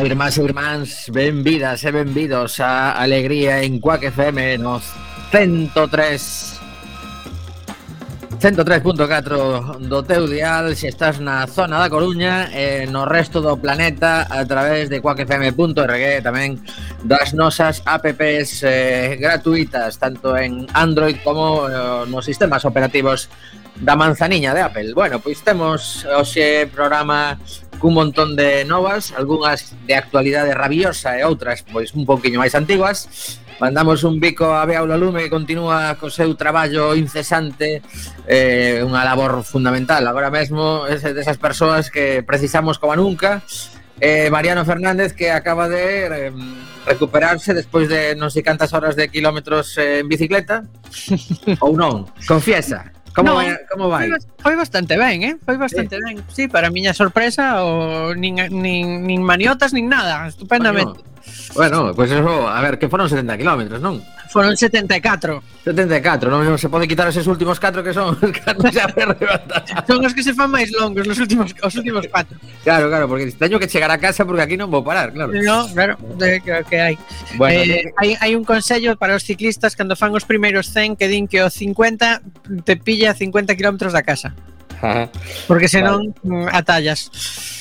Ola, irmás e irmáns, benvidas e benvidos a Alegría en Cuac FM nos 103 103.4 do teu dial se estás na zona da Coruña e no resto do planeta a través de cuacfm.org tamén das nosas apps eh, gratuitas tanto en Android como eh, nos sistemas operativos da manzaniña de Apple. Bueno, pois temos hoxe programa cun montón de novas, algunhas de actualidade rabiosa e outras pois un pouquiño máis antiguas. Mandamos un bico a Bea Lume que continúa co seu traballo incesante, eh, unha labor fundamental. Agora mesmo é desas persoas que precisamos como nunca, eh, Mariano Fernández que acaba de eh, recuperarse despois de non sei cantas horas de kilómetros eh, en bicicleta ou non, confiesa Como, vai, como vai? Foi, foi bastante ben, eh? Foi bastante sí. ben. Sí, para miña sorpresa, o nin, nin, nin maniotas, nin nada, estupendamente. Bueno, pues eso, a ver, que foron 70 km, non? Foron 74. 74, non se pode quitar esos últimos 4 que son os que xa perde batalla. Son os que se fan máis longos, os últimos os últimos 4. Claro, claro, porque teño que chegar a casa porque aquí non vou parar, claro. No, claro, de, creo que hai. Bueno, eh, hai, hai un consello para os ciclistas cando fan os primeiros 100 que din que o 50 te pilla 50 km da casa. Porque senón vale. Mm, atallas.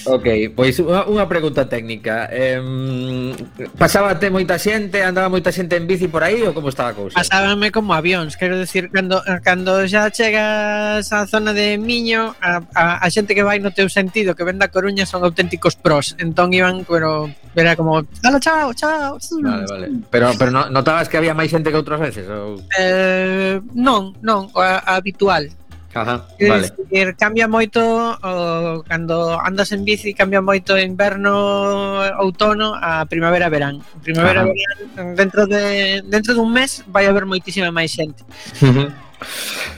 Ok, pois unha pregunta técnica. Eh, pasábate moita xente, andaba moita xente en bici por aí ou como estaba a cousa? Pasábame como avións, quero decir, cando, cando xa chegas á zona de Miño, a, a, a xente que vai no teu sentido, que venda Coruña, son auténticos pros. Entón iban, pero era como, "Hala, chao, chao." Vale, vale. Pero pero no, notabas que había máis xente que outras veces ou Eh, non, non, a, a habitual. Ajá, vale. decir, cambia moito o, cando andas en bici cambia moito inverno outono a primavera verán primavera Ajá. verán dentro de dentro dun mes vai haber moitísima máis xente.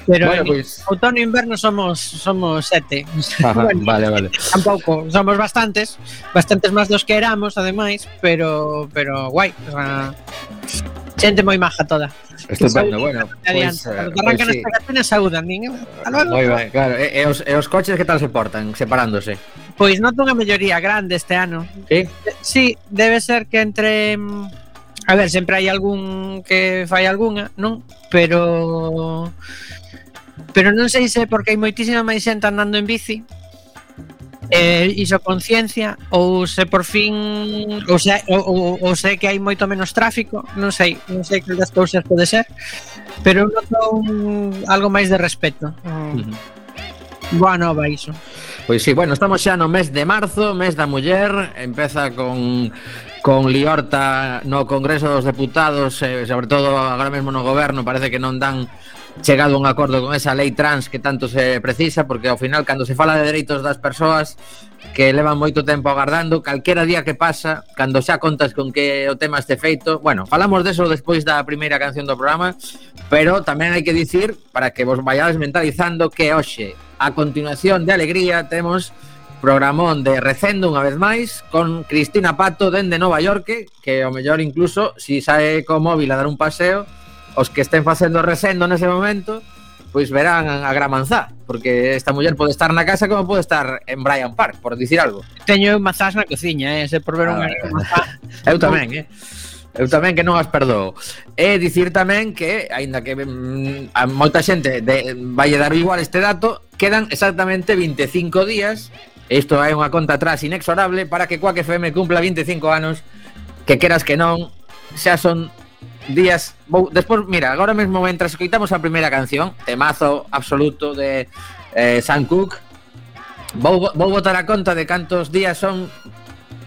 Pero bueno, pois... Outono e inverno somos somos sete. Ajá, bueno, vale, vale. Tampouco, somos bastantes, bastantes máis dos que éramos ademais, pero pero guai, o sea, Xente moi maja toda. Estupendo, bueno. Pues, eh, Cando pues, arrancan sí. as pegatinas. Nin, moi ben, claro. E, e, os, e os coches que tal se portan, separándose? Pois noto unha melloría grande este ano. Sí? Sí, debe ser que entre... Mm, a ver, sempre hai algún que fai algunha, non? Pero... Pero non sei se porque hai moitísima máis xente andando en bici eh, iso conciencia ou se por fin ou se, ou, ou, ou se que hai moito menos tráfico non sei, non sei que das cousas pode ser pero noto un, algo máis de respeto uh -huh. Boa nova iso. Pois sí, bueno, estamos xa no mes de marzo, mes da muller, empeza con con Liorta no Congreso dos Deputados, eh, sobre todo agora mesmo no goberno, parece que non dan chegado a un acordo con esa lei trans que tanto se precisa, porque ao final cando se fala de dereitos das persoas que levan moito tempo agardando, calquera día que pasa, cando xa contas con que o tema este feito, bueno, falamos deso despois da primeira canción do programa, pero tamén hai que dicir, para que vos vayades mentalizando, que hoxe, a continuación de Alegría, temos programón de Recendo unha vez máis con Cristina Pato dende Nova York que o mellor incluso si sae co móvil a dar un paseo os que estén facendo resendo nese momento pois verán a Gramanzá, porque esta muller pode estar na casa como pode estar en Bryan Park, por dicir algo. Teño mazás na cociña, eh, se por ver unha ah, Eu tamén, eh. Eu tamén que non as perdoo. E dicir tamén que, aínda que mm, a moita xente de, vai dar igual este dato, quedan exactamente 25 días, isto é unha conta atrás inexorable, para que Quack FM cumpla 25 anos, que queras que non, xa son días despois, mira, agora mesmo mentras escoitamos a primeira canción, temazo absoluto de eh, Sam Cook. Vou, vou botar a conta de cantos días son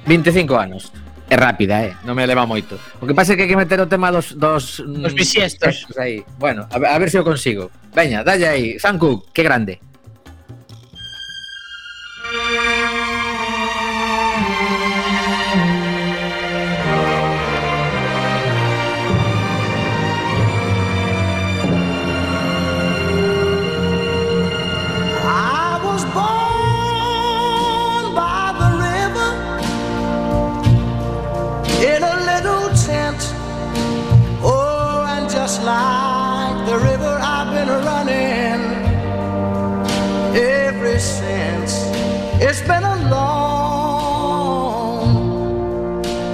25 anos. É rápida, eh? Non me leva moito. O que pasa é que hai que meter o tema dos... Dos, dos bisiestos. Aí. Bueno, a, a ver se o consigo. Veña, dalle aí. Sam Cook, que grande. Been a long,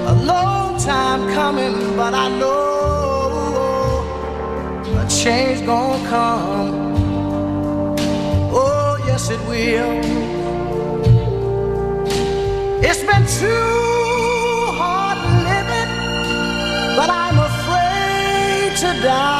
a long time coming, but I know a change gonna come. Oh, yes, it will. It's been too hard living, but I'm afraid to die.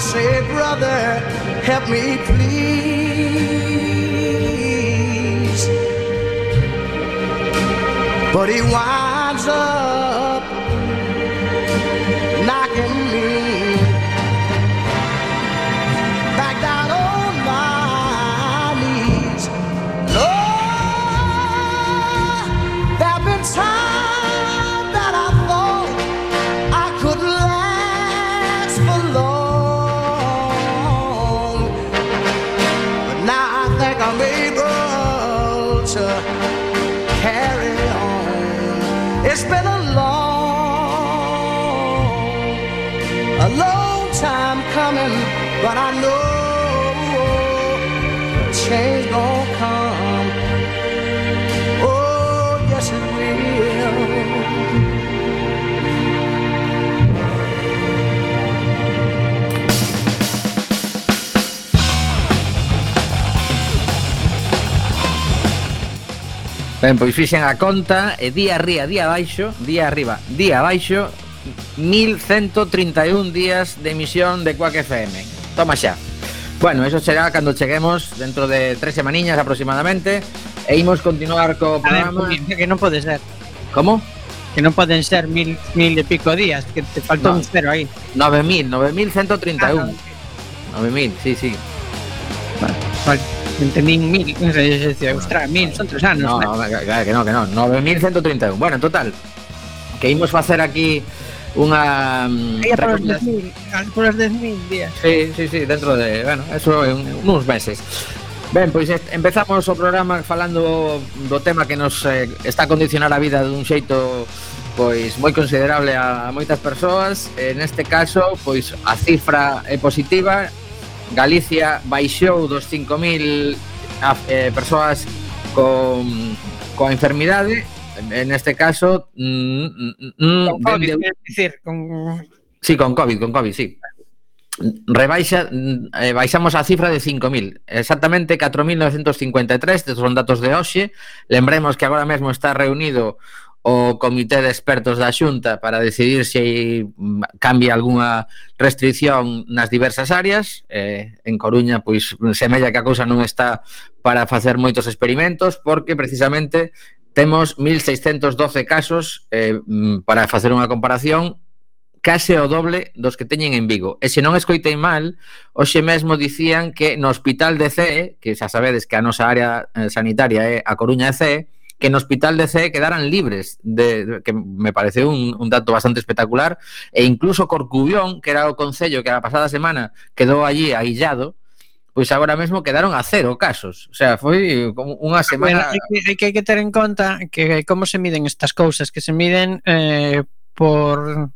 Say, brother, help me please. But he winds up Ben, pois fixen a conta e día arriba, día abaixo, día arriba, día abaixo, 1131 días de emisión de Quack FM. Toma xa. Bueno, eso será cando cheguemos dentro de tres semaniñas aproximadamente e imos continuar co programa. A ver, que non pode ser. Como? Que non poden ser mil, mil e pico días, que te faltou no, un cero aí. 9.000, 9.131. Ah, 9.000, sí, sí. Vale. vale entendín mil, non sei, se decía, ostras, mil, son tres anos. No, no, claro que non, que non, 9.131. Bueno, en total, que imos facer aquí unha Ella por os 10.000, por os 10.000 días. Sí, sí, sí, dentro de, bueno, eso en uns meses. Ben, pois empezamos o programa falando do tema que nos eh, está a condicionar a vida dun xeito pois moi considerable a, a moitas persoas. En este caso, pois a cifra é positiva, Galicia baixou dos 5.000 eh, persoas con, coa enfermidade. Neste caso mm, mm, mm, con COVID, dende... dicir, con... Sí, con COVID, con COVID, sí. Rebaixa mm, eh, baixamos a cifra de 5.000, exactamente 4.953, estes son datos de hoxe. Lembremos que agora mesmo está reunido o comité de expertos da Xunta para decidir se cambia algunha restricción nas diversas áreas. Eh, en Coruña, pois, semella que a cousa non está para facer moitos experimentos, porque precisamente temos 1.612 casos, eh, para facer unha comparación, case o doble dos que teñen en Vigo. E se non escoitei mal, hoxe mesmo dicían que no hospital de CE, que xa sabedes que a nosa área eh, sanitaria é a Coruña de CE, que no hospital de CE quedaran libres, de, que me pareceu un, un dato bastante espectacular, e incluso Corcubión, que era o concello que a pasada semana quedou allí aillado, pois agora mesmo quedaron a cero casos. O sea, foi como unha ah, semana... Bueno, hai, que, hai que, hai que ter en conta que como se miden estas cousas, que se miden eh, por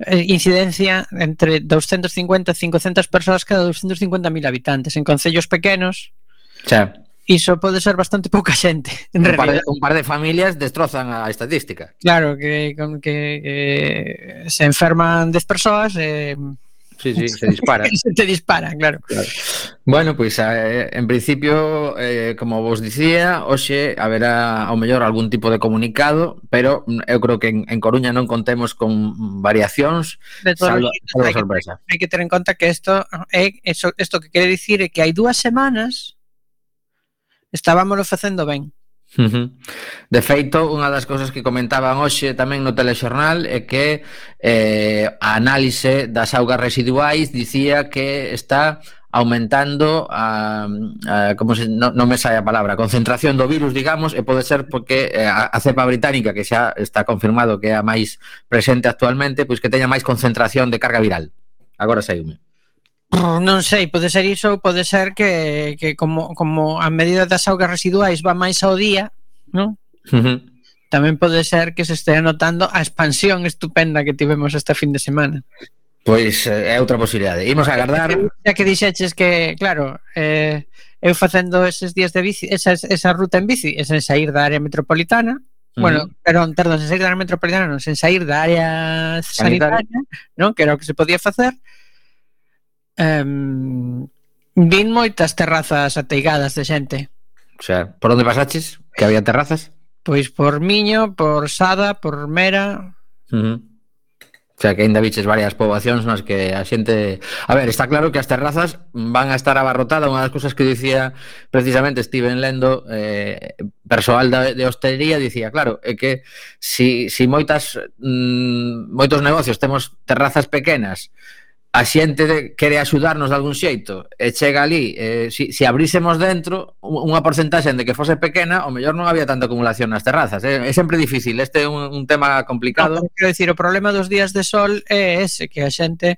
eh, incidencia entre 250 e 500 persoas cada 250.000 habitantes en concellos pequenos. Xa iso pode ser bastante pouca xente en un, par de, un par de familias destrozan a estadística claro, que, con, que que se enferman 10 persoas eh, Sí, sí, se dispara. se te dispara, claro. claro. Bueno, pois pues, eh, en principio, eh, como vos dicía, hoxe haberá ao mellor algún tipo de comunicado, pero eu creo que en, en Coruña non contemos con variacións, de salvo, salvo hai sorpresa. Que, hai que ter en conta que isto é eh, eso, que quere dicir é que hai dúas semanas estábamolo facendo ben. De feito, unha das cousas que comentaban hoxe tamén no telexornal é que eh, a análise das augas residuais dicía que está aumentando a, a como se, no, non me sai a palabra, a concentración do virus, digamos, e pode ser porque eh, a, a cepa británica, que xa está confirmado que é a máis presente actualmente, pois que teña máis concentración de carga viral. Agora saiume. Non sei, pode ser iso, pode ser que, que como, como a medida das augas residuais va máis ao día, non? Uh -huh. Tamén pode ser que se estea notando a expansión estupenda que tivemos este fin de semana. Pois eh, é outra posibilidade. Imos a agardar. Ya que dixeches que, claro, eh, eu facendo eses días de bici, esa, esa ruta en bici, é sen sair da área metropolitana, bueno, pero perdón, sen sair da área metropolitana, non, sen sair da área sanitaria, sanitaria. non, que era o que se podía facer, Um, vin moitas terrazas ateigadas de xente. O sea, por onde pasaches? Que había terrazas? Pois por Miño, por Sada, por Mera... Uh -huh. O sea, que ainda biches varias poboacións nas que a xente... A ver, está claro que as terrazas van a estar abarrotadas. Unha das cousas que dicía precisamente Steven Lendo, eh, persoal da, de hostelería, dicía, claro, é que si, si moitas, mm, moitos negocios temos terrazas pequenas, a xente quere axudarnos de algún xeito e chega ali, eh, si, si abrísemos dentro unha porcentaxe de que fose pequena, o mellor non había tanta acumulación nas terrazas. Eh? É sempre difícil, este é un, un tema complicado. No, quero dicir, o problema dos días de sol é ese, que a xente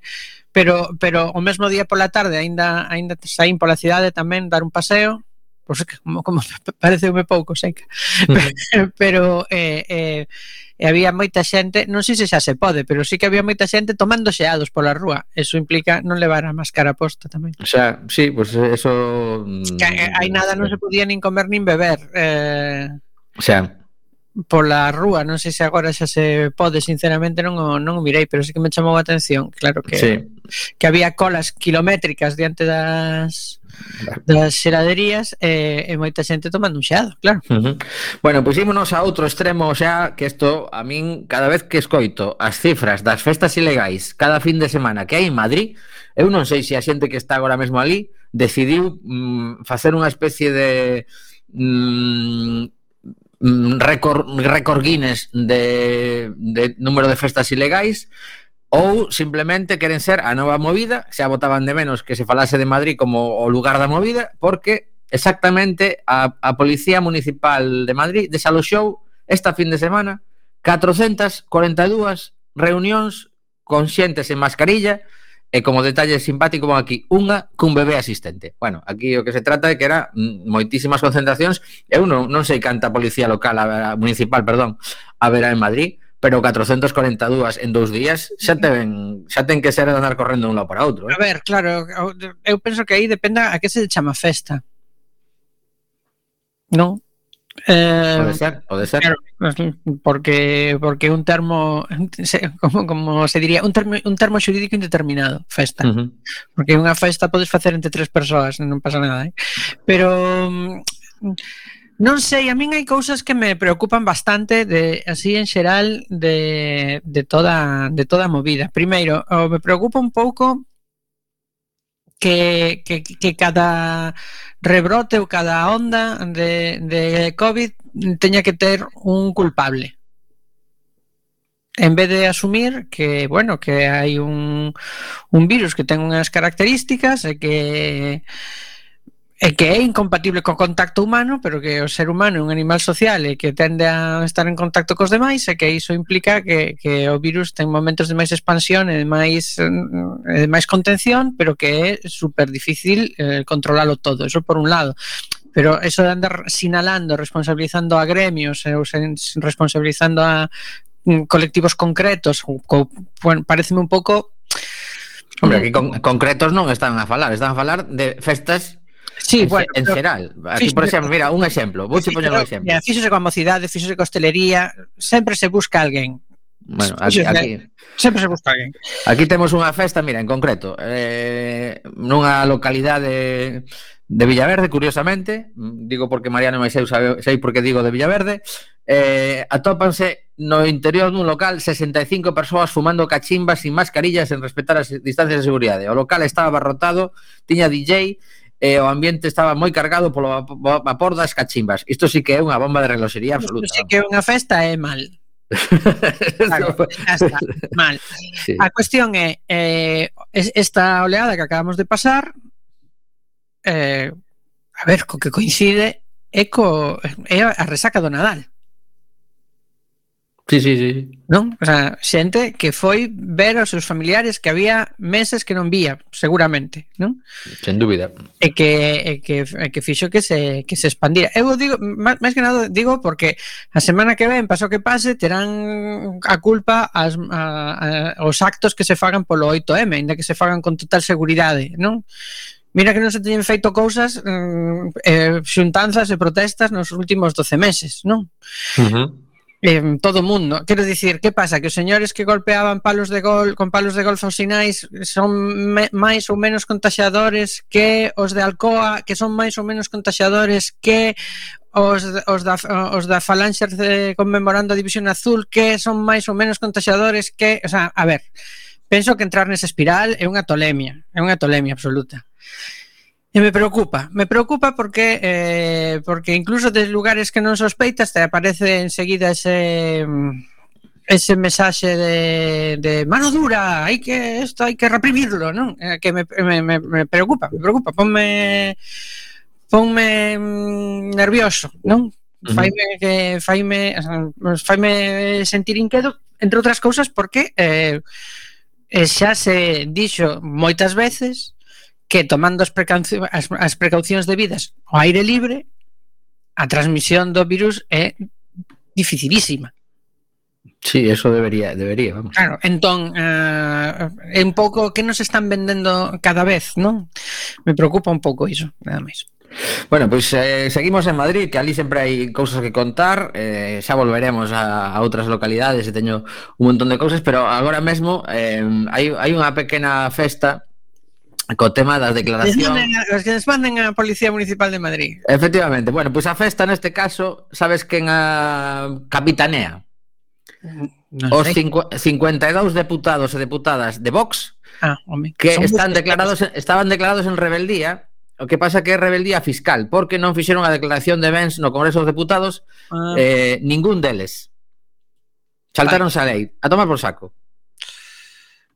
pero pero o mesmo día pola tarde aínda aínda saín pola cidade tamén dar un paseo, pois pues, como como pareceume pouco, sei pero, mm. pero eh eh e había moita xente, non sei se xa se pode, pero sí que había moita xente tomando xeados pola rúa. Eso implica non levar a máscara posta tamén. O sea, sí, pues eso... Que eh, hai mm, nada, non eh. se podía nin comer nin beber. Eh... O sea, pola rúa, non sei se agora xa se pode, sinceramente non o, non o mirei, pero sí que me chamou a atención, claro que sí. que había colas kilométricas diante das das xeraderías e, e moita xente tomando un xeado, claro. Uh -huh. Bueno, pois ímonos a outro extremo o sea, que isto a min cada vez que escoito as cifras das festas ilegais cada fin de semana que hai en Madrid, eu non sei se a xente que está agora mesmo ali decidiu mm, facer unha especie de mm, Mm, récord, récord Guinness de, de número de festas ilegais ou simplemente queren ser a nova movida, xa botaban de menos que se falase de Madrid como o lugar da movida, porque exactamente a, a Policía Municipal de Madrid desaloxou esta fin de semana 442 reunións con xentes en mascarilla E como detalle simpático, van aquí unha cun bebé asistente. Bueno, aquí o que se trata é que era mm, moitísimas concentracións. Eu non, non sei canta policía local, a, a municipal, perdón, haberá en Madrid, pero 442 en dous días xa ten, xa ten que ser andar correndo un lado para outro. Eh? A ver, claro, eu penso que aí dependa a que se chama festa. Non? Eh, pode ser, pode ser. Claro, porque porque un termo como como se diría, un termo un termo xurídico indeterminado, festa. Uh -huh. Porque unha festa podes facer entre tres persoas, non pasa nada, eh. Pero Non sei, a min hai cousas que me preocupan bastante de así en xeral de, de toda de toda a movida. Primeiro, o me preocupa un pouco que, que, que cada rebrote ou cada onda de, de COVID teña que ter un culpable. En vez de asumir que, bueno, que hai un, un virus que ten unhas características e que e que é incompatible co contacto humano, pero que o ser humano é un animal social e que tende a estar en contacto cos demais e que iso implica que, que o virus ten momentos de máis expansión e de máis, de máis contención, pero que é super difícil eh, controlalo todo, eso por un lado. Pero eso de andar sinalando, responsabilizando a gremios eh, ou sen, responsabilizando a mm, colectivos concretos, co, bueno, pareceme un pouco Hombre, aquí con, concretos non están a falar, están a falar de festas Sí, en, bueno, en pero, xeral. Aquí, por exemplo, mira, un exemplo, vou te poñer un exemplo. Mira, fíxose coa mocidade, fíxose coa hostelería, sempre se busca alguén. Bueno, aquí, aquí sempre se busca alguén. Aquí temos unha festa, mira, en concreto, eh, nunha localidade de Villaverde, curiosamente, digo porque Mariano Maiseu sabe, sei porque digo de Villaverde, eh, atópanse no interior dun local 65 persoas fumando cachimbas sin mascarillas en respetar as distancias de seguridade. O local estaba abarrotado, tiña DJ e o ambiente estaba moi cargado polo vapor das cachimbas. Isto sí que é unha bomba de reloxería absoluta. Isto sí que é unha festa é mal. claro, está, mal. Sí. A cuestión é eh, esta oleada que acabamos de pasar eh, a ver, co que coincide é, co, é a resaca do Nadal. Sí, sí, sí. Non? O sea, xente que foi ver aos seus familiares que había meses que non vía, seguramente, non? Sen dúbida. E que e que e que fixo que se que se expandira. Eu digo, máis que nada digo porque a semana que ven, paso que pase, terán a culpa as a, a, os actos que se fagan polo 8M, aínda que se fagan con total seguridade, non? Mira que non se teñen feito cousas mm, eh, xuntanzas e protestas nos últimos 12 meses, non? Uh -huh eh, todo o mundo. Quero dicir, que pasa? Que os señores que golpeaban palos de gol con palos de golf aos sinais son me, máis ou menos contaxadores que os de Alcoa, que son máis ou menos contaxadores que os, os, da, os da Falange conmemorando a División Azul, que son máis ou menos contaxadores que... O sea, a ver, penso que entrar nesa espiral é unha tolemia, é unha tolemia absoluta. E me preocupa, me preocupa porque eh, porque incluso de lugares que non sospeitas te aparece enseguida ese ese mensaxe de, de mano dura, hai que isto hai que reprimirlo, non? Eh, que me, me, me, me preocupa, me preocupa, ponme ponme mm, nervioso, non? Faime que faime faime sentir inquedo entre outras cousas porque eh, eh, xa se dixo moitas veces que tomando as, precaucións, as, as precaucións debidas ao aire libre, a transmisión do virus é dificilísima. Sí, eso debería, debería, vamos. Claro, entón, uh, é un pouco que nos están vendendo cada vez, non? Me preocupa un pouco iso, nada máis. Bueno, pois pues, eh, seguimos en Madrid, que ali sempre hai cousas que contar, eh, xa volveremos a, a outras localidades e teño un montón de cousas, pero agora mesmo eh, hai, hai unha pequena festa co tema das declaracións Os que desmanden a Policía Municipal de Madrid. Efectivamente, bueno, pois pues a festa neste caso Sabes quen a ah, capitanea? No os sei. 52 deputados e deputadas de Vox ah, home, que están declarados estaban declarados en rebeldía. O que pasa que é rebeldía fiscal Porque non fixeron a declaración de bens no Congreso dos Deputados ah. eh, Ningún deles. Saltaronse vale. a lei A tomar por saco.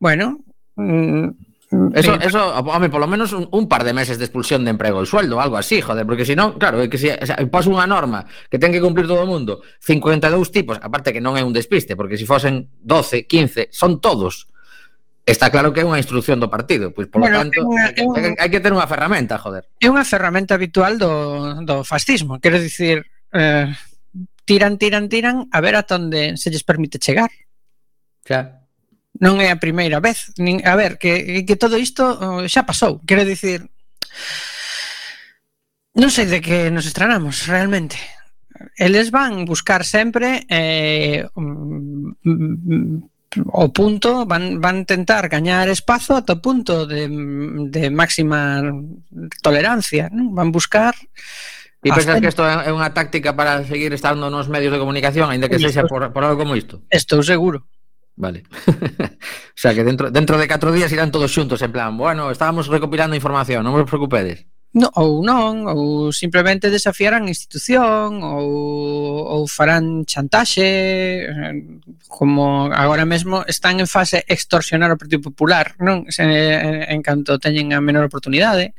Bueno, mm Mm. Eso, sí. eso, home, polo menos un, un par de meses de expulsión de emprego e sueldo, algo así, joder, porque si non, claro, é que se, si, o sea, unha norma que ten que cumplir todo o mundo, 52 tipos, aparte que non é un despiste, porque se si fosen 12, 15, son todos. Está claro que é unha instrucción do partido, pois polo bueno, tanto, unha, hai, que, un... hai, que ter unha ferramenta, joder. É unha ferramenta habitual do, do fascismo, quero dicir, eh, tiran, tiran, tiran, a ver ata onde se lles permite chegar. Claro non é a primeira vez. Nin, a ver, que, que todo isto xa pasou. Quero dicir, non sei de que nos estranamos realmente. Eles van buscar sempre eh, mm, mm, o punto, van, van tentar gañar espazo ata o punto de, de máxima tolerancia. Non? Van buscar E pensas que isto é unha táctica para seguir estando nos medios de comunicación, aínda que sexa por, por algo como isto? Estou seguro. Vale. o sea que dentro, dentro de 4 días irán todos xuntos, en plan, bueno, estábamos recopilando información, non vos preocupedes. No, ou non, ou simplemente desafiarán a institución, ou, ou farán chantaxe, como agora mesmo están en fase extorsionar o Partido Popular, non? Se, en, en canto teñen a menor oportunidade.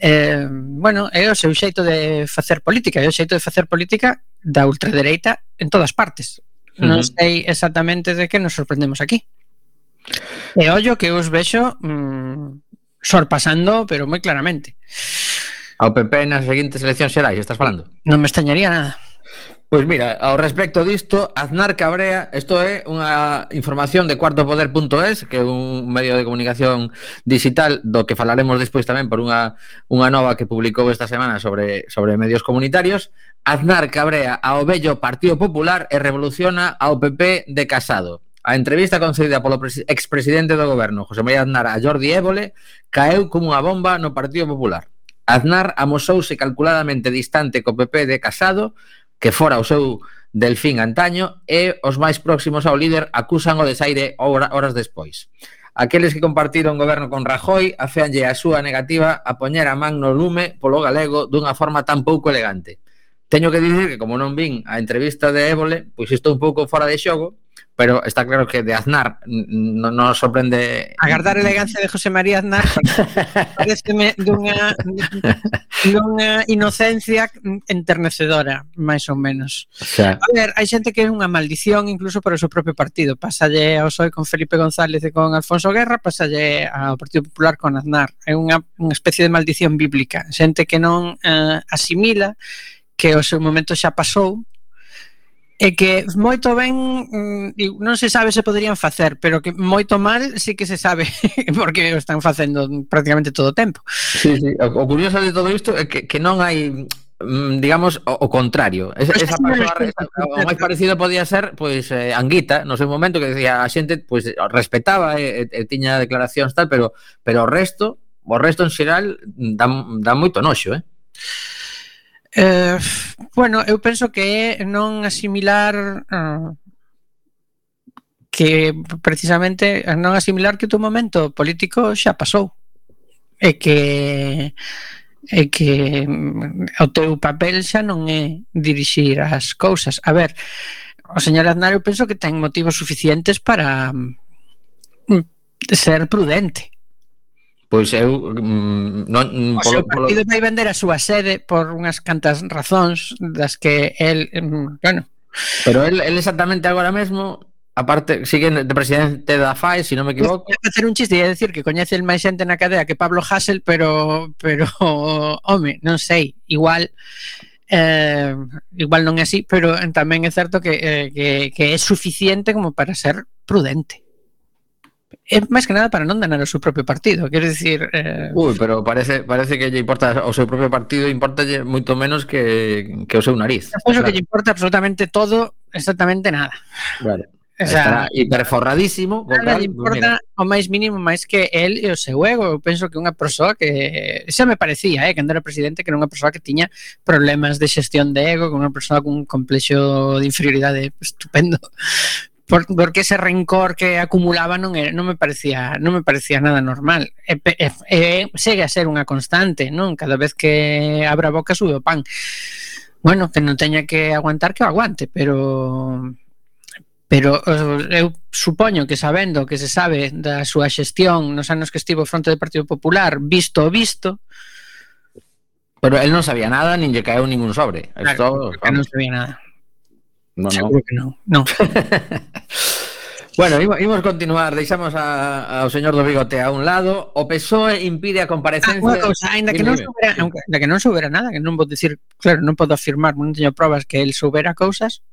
Eh, bueno, é o seu xeito de facer política, é o xeito de facer política da ultradereita en todas partes. Non sei exactamente de que nos sorprendemos aquí. Eh, e ollo que os vexo mm, sorpasando, pero moi claramente. Ao PP nas seguintes eleccións xerais, estás falando? Non me extrañaría nada. Pois mira, ao respecto disto, Aznar Cabrea, isto é unha información de cuartopoder.es, que é un medio de comunicación digital do que falaremos despois tamén por unha, unha nova que publicou esta semana sobre, sobre medios comunitarios, Aznar cabrea ao vello Partido Popular e revoluciona ao PP de Casado. A entrevista concedida polo expresidente do goberno, José María Aznar, a Jordi Évole, caeu como unha bomba no Partido Popular. Aznar amosouse calculadamente distante co PP de Casado, que fora o seu delfín antaño, e os máis próximos ao líder acusan o desaire horas despois. Aqueles que compartiron goberno con Rajoy afeanlle a súa negativa a poñer a man no lume polo galego dunha forma tan pouco elegante. Teño que dicir que como non vin a entrevista de Évole, pois estou un pouco fora de xogo, pero está claro que de Aznar non nos sorprende agardar a elegancia de José María Aznar pareceme dunha dunha inocencia enternecedora, máis ou menos. O sea, a ver, hai xente que é unha maldición incluso para o seu propio partido. Pásalle ao PSOE con Felipe González e con Alfonso Guerra, pásalle ao Partido Popular con Aznar. É unha, unha especie de maldición bíblica. Xente que non eh, asimila que o seu momento xa pasou e que moito ben mm, non se sabe se poderían facer pero que moito mal sí que se sabe porque o están facendo prácticamente todo o tempo. Sí, sí. O, o curioso de todo isto é que, que non hai mm, digamos o, o contrario. Esa, esa persoa, o máis parecido podía ser pois eh, Anguita no seu momento que decía a xente pois respetaba e, e, e tiña declaracións tal pero pero o resto o resto en xeral dá, dá moito noxo eh. Eh, bueno, eu penso que é non asimilar eh, que precisamente eh, non asimilar que o teu momento político xa pasou e que é que mm, o teu papel xa non é dirixir as cousas. A ver, o señor Aznar eu penso que ten motivos suficientes para mm, ser prudente Pois eu mm, non mm, o polo, polo... partido vai vender a súa sede por unhas cantas razóns das que el, mm, bueno, pero el, el exactamente agora mesmo aparte sigue de presidente da FAE, se si non me equivoco. Vou facer un chiste e decir que coñece el máis xente na cadea que Pablo Hassel, pero pero home, non sei, igual eh, igual non é así, pero tamén é certo que, eh, que, que é suficiente como para ser prudente é máis que nada para non danar o seu propio partido, quero dicir... Eh... Ui, pero parece, parece que lle importa o seu propio partido, importa moito menos que, que o seu nariz. Eu penso claro. que lle importa absolutamente todo, exactamente nada. Vale. O sea, Estará hiperforradísimo. Nada cal, lle importa mira. o máis mínimo máis que el e o seu ego. Eu penso que unha persoa que... Xa me parecía, eh, cando era presidente, que era unha persoa que tiña problemas de xestión de ego, que unha persoa cun complexo de inferioridade estupendo por, porque ese rencor que acumulaba non, era, non me parecía non me parecía nada normal e, e, e, segue a ser unha constante non cada vez que abra boca sube o pan bueno, que non teña que aguantar que o aguante pero pero eu supoño que sabendo que se sabe da súa xestión nos anos que estivo fronte do Partido Popular, visto o visto, pero el non sabía nada, nin lle caeu ningún sobre. Claro, Esto, non sabía nada. No, Seguro no. que non. No. Bueno, imos continuar, deixamos a, ao señor do Bigote a un lado. O PSOE impide a comparecencia... Ah, unha cousa, ainda que non soubera, ainda que non soubera nada, que non vou dicir, claro, non podo afirmar, non teño probas que el soubera cousas,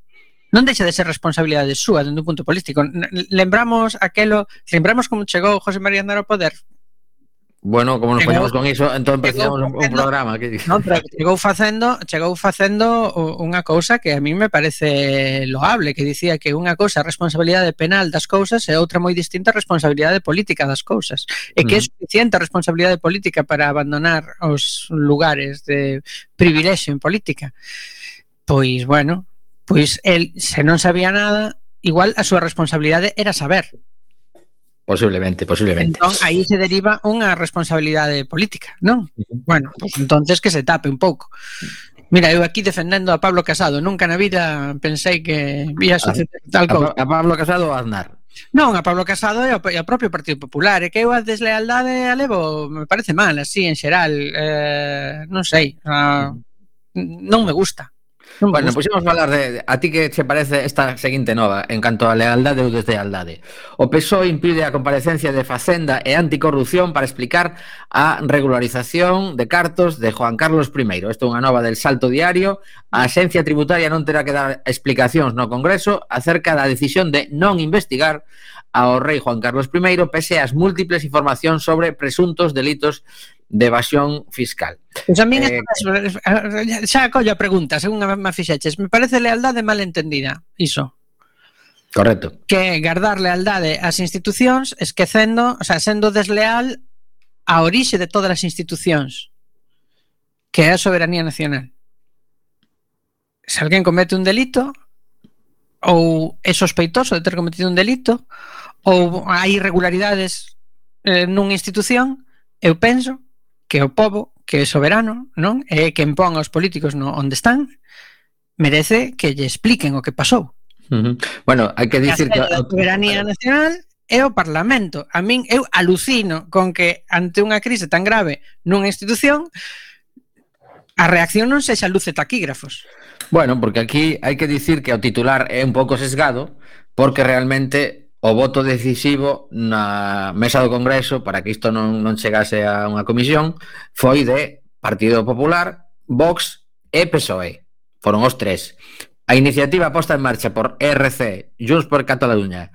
non deixa de ser responsabilidade súa dende un punto político. Lembramos aquelo, lembramos como chegou José María Aznar ao poder, Bueno, como nos chegou, con iso, entón empezamos un, un programa que... No, pero chegou facendo, chegou facendo unha cousa que a mí me parece loable, que dicía que unha cousa é responsabilidade penal das cousas e outra moi distinta a responsabilidade política das cousas. E que é suficiente a responsabilidade política para abandonar os lugares de privilexio en política. Pois, bueno, pois el, se non sabía nada, igual a súa responsabilidade era saber Posiblemente, posiblemente. Entón, aí se deriva unha responsabilidade política, non? Bueno, pues entonces que se tape un pouco. Mira, eu aquí defendendo a Pablo Casado, nunca na vida pensei que ah, ia suceder tal cousa. A, a Pablo Casado a Aznar. Non, a Pablo Casado e ao, e ao propio Partido Popular, e que eu a deslealdade a levo, me parece mal, así en xeral, eh, non sei, ah, a, non me gusta. Non bueno, pois vamos falar de, a ti que che parece esta seguinte nova en canto a lealdade ou deslealdade. O PSOE impide a comparecencia de Facenda e Anticorrupción para explicar a regularización de cartos de Juan Carlos I. Isto é unha nova del Salto Diario. A Axencia Tributaria non terá que dar explicacións no Congreso acerca da decisión de non investigar ao rei Juan Carlos I pese ás múltiples informacións sobre presuntos delitos de evasión fiscal. Pues a min eh, mesmo, xa collo a pregunta, según a má fixeches, me parece lealdade malentendida, iso. Correcto. Que guardar lealdade ás institucións esquecendo, o sea, sendo desleal a orixe de todas as institucións, que é a soberanía nacional. Se alguén comete un delito, ou é sospeitoso de ter cometido un delito, ou hai irregularidades eh, nunha institución, eu penso que o povo, que é soberano, non? É quen pon aos políticos no onde están, merece que lle expliquen o que pasou. Uh -huh. Bueno, hai que dicir que a soberanía nacional é o parlamento. A min eu alucino con que ante unha crise tan grave nunha institución a reacción non sexa luce taquígrafos. Bueno, porque aquí hai que dicir que o titular é un pouco sesgado porque realmente o voto decisivo na mesa do Congreso para que isto non, non chegase a unha comisión foi de Partido Popular, Vox e PSOE. Foron os tres. A iniciativa posta en marcha por RC, Junts por Cataluña,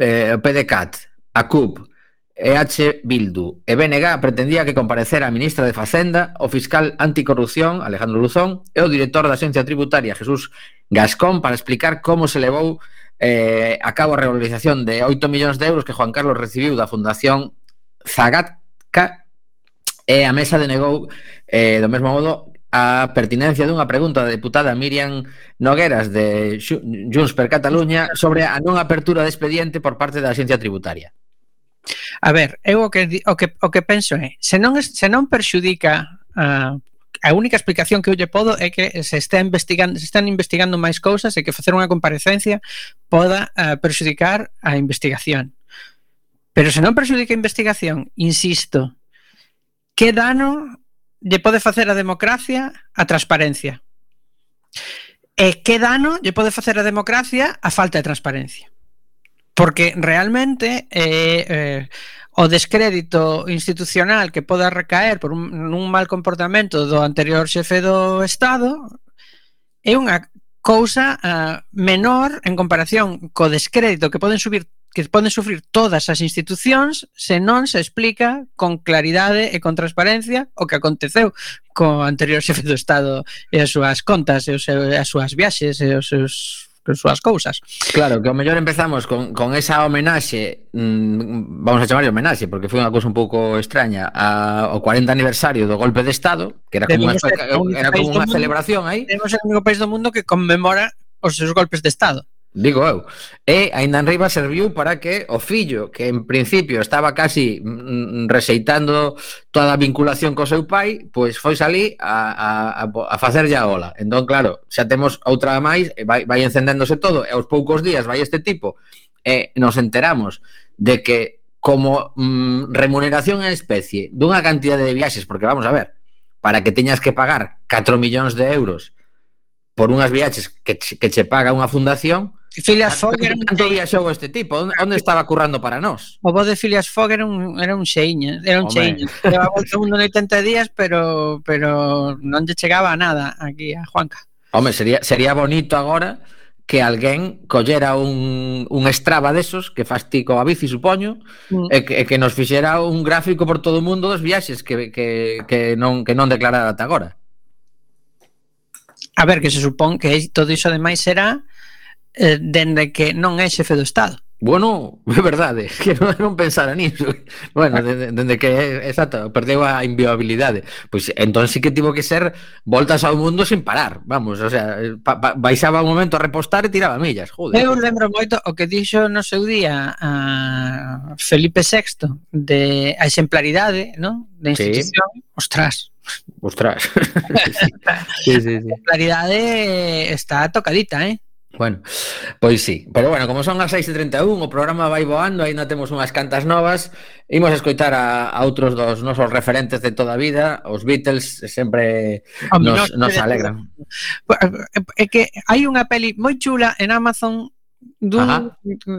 eh, o PDCAT, a CUP, EH Bildu e BNG pretendía que comparecera a ministra de Facenda, o fiscal anticorrupción Alejandro Luzón e o director da Xencia Tributaria Jesús Gascón para explicar como se levou eh, a cabo a revalorización de 8 millóns de euros que Juan Carlos recibiu da Fundación Zagatka e a mesa denegou eh, do mesmo modo a pertinencia dunha pregunta da deputada Miriam Nogueras de Junts per Cataluña sobre a non apertura de expediente por parte da Axencia Tributaria. A ver, eu o que o que o que penso é, se non se non perxudica a a única explicación que eu lle podo é que se está investigando, se están investigando máis cousas e que facer unha comparecencia poda uh, perxudicar a investigación. Pero se non perxudica a investigación, insisto, que dano lle pode facer a democracia a transparencia? E que dano lle pode facer a democracia a falta de transparencia? Porque realmente eh, eh, o descrédito institucional que poda recaer por un, un mal comportamento do anterior xefe do Estado é unha cousa uh, menor en comparación co descrédito que poden subir que poden sufrir todas as institucións se non se explica con claridade e con transparencia o que aconteceu co anterior xefe do Estado e as súas contas e os, as súas viaxes e os seus as súas cousas. Claro, que ao mellor empezamos con, con esa homenaxe, mmm, vamos a chamarle homenaxe, porque foi unha cousa un pouco extraña, a, ao 40 aniversario do golpe de Estado, que era como unha, era como unha celebración aí. Temos o único país do mundo que conmemora os seus golpes de Estado digo eu. E aínda enriba serviu para que o fillo, que en principio estaba casi mm, mm, rexeitando toda a vinculación co seu pai, pois foi salí a, a, a facer ya ola. Entón, claro, xa temos outra máis, vai, vai encendéndose todo, e aos poucos días vai este tipo, e nos enteramos de que como mm, remuneración en especie dunha cantidad de viaxes, porque vamos a ver, para que teñas que pagar 4 millóns de euros por unhas viaxes que, che, que che paga unha fundación, Phileas Fogg era un... Tanto viaxou este tipo, onde estaba currando para nós? O voz de Phileas Fogg era un, era un xeiña, era un xeiña. Levaba un mundo en 80 días, pero, pero non lle chegaba nada aquí a Juanca. Home, sería, sería bonito agora que alguén collera un, un estraba desos que fastico ti coa bici, supoño, mm. e, que, e que nos fixera un gráfico por todo o mundo dos viaxes que, que, que, non, que non declarara ata agora. A ver, que se supón que todo iso ademais será eh, dende que non é xefe do Estado. Bueno, é verdade, que non, non pensara niso. Bueno, dende, dende que exacto, perdeu a inviabilidade. Pois entón sí que tivo que ser voltas ao mundo sin parar. Vamos, o sea, pa, pa, baixaba un momento a repostar e tiraba millas, joder. Eu lembro moito o que dixo no seu día a Felipe VI de a exemplaridade, non? De institución, sí. ostras, Ostras. sí, sí, sí. A claridade está tocadita, eh? Bueno, pois sí. Pero bueno, como son as 6.31, o programa vai voando, aínda temos unhas cantas novas. Imos escoitar a, a outros dos nosos referentes de toda a vida, os Beatles sempre nos, nos eh, alegran. Eh, é que hai unha peli moi chula en Amazon dun,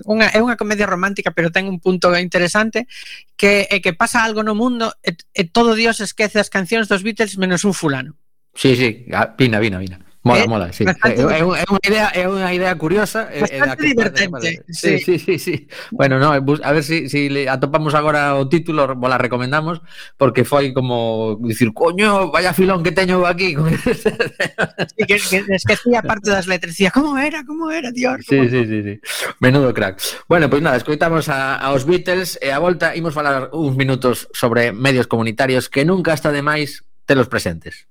unha, é unha comedia romántica pero ten un punto interesante que é que pasa algo no mundo e, e todo Dios esquece as cancións dos Beatles menos un fulano. Sí, sí, ah, vina, vina, vina. Mola, eh, mola, sí. É, un, eh, es, idea, é unha idea curiosa. Eh, bastante divertente. Sí. sí, sí, sí. Bueno, no, eh, a ver se si, si le atopamos agora o título, la recomendamos, porque foi como dicir, coño, vaya filón que teño aquí. sí, que, que esquecía parte das letras, dicía, como era, como era, tío. Sí, sí, sí, sí. Menudo crack. Bueno, pois pues nada, escoitamos a, aos Beatles e a volta imos falar uns minutos sobre medios comunitarios que nunca está de máis telos presentes.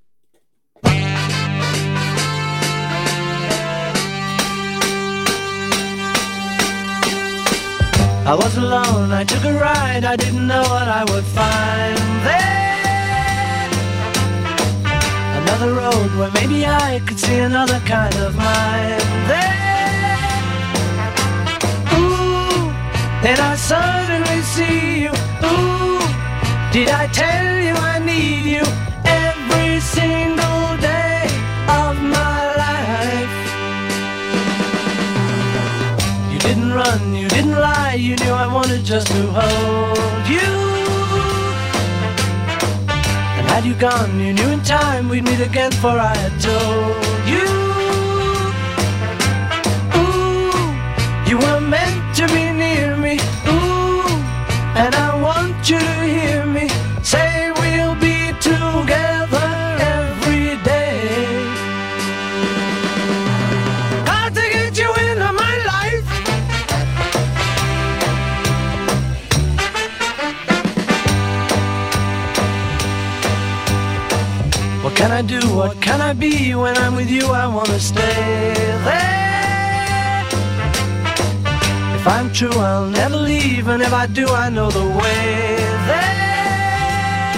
I was alone, I took a ride, I didn't know what I would find there. Another road where maybe I could see another kind of mind there. Ooh, then I suddenly see you. Ooh, did I tell you I need you every single lie, you knew I wanted just to hold you. And had you gone, you knew in time we'd meet again, for I had told you. Ooh, you were meant to be near me. Ooh, and I want you to hear me can I do? What can I be? When I'm with you, I wanna stay there. If I'm true, I'll never leave, and if I do, I know the way there.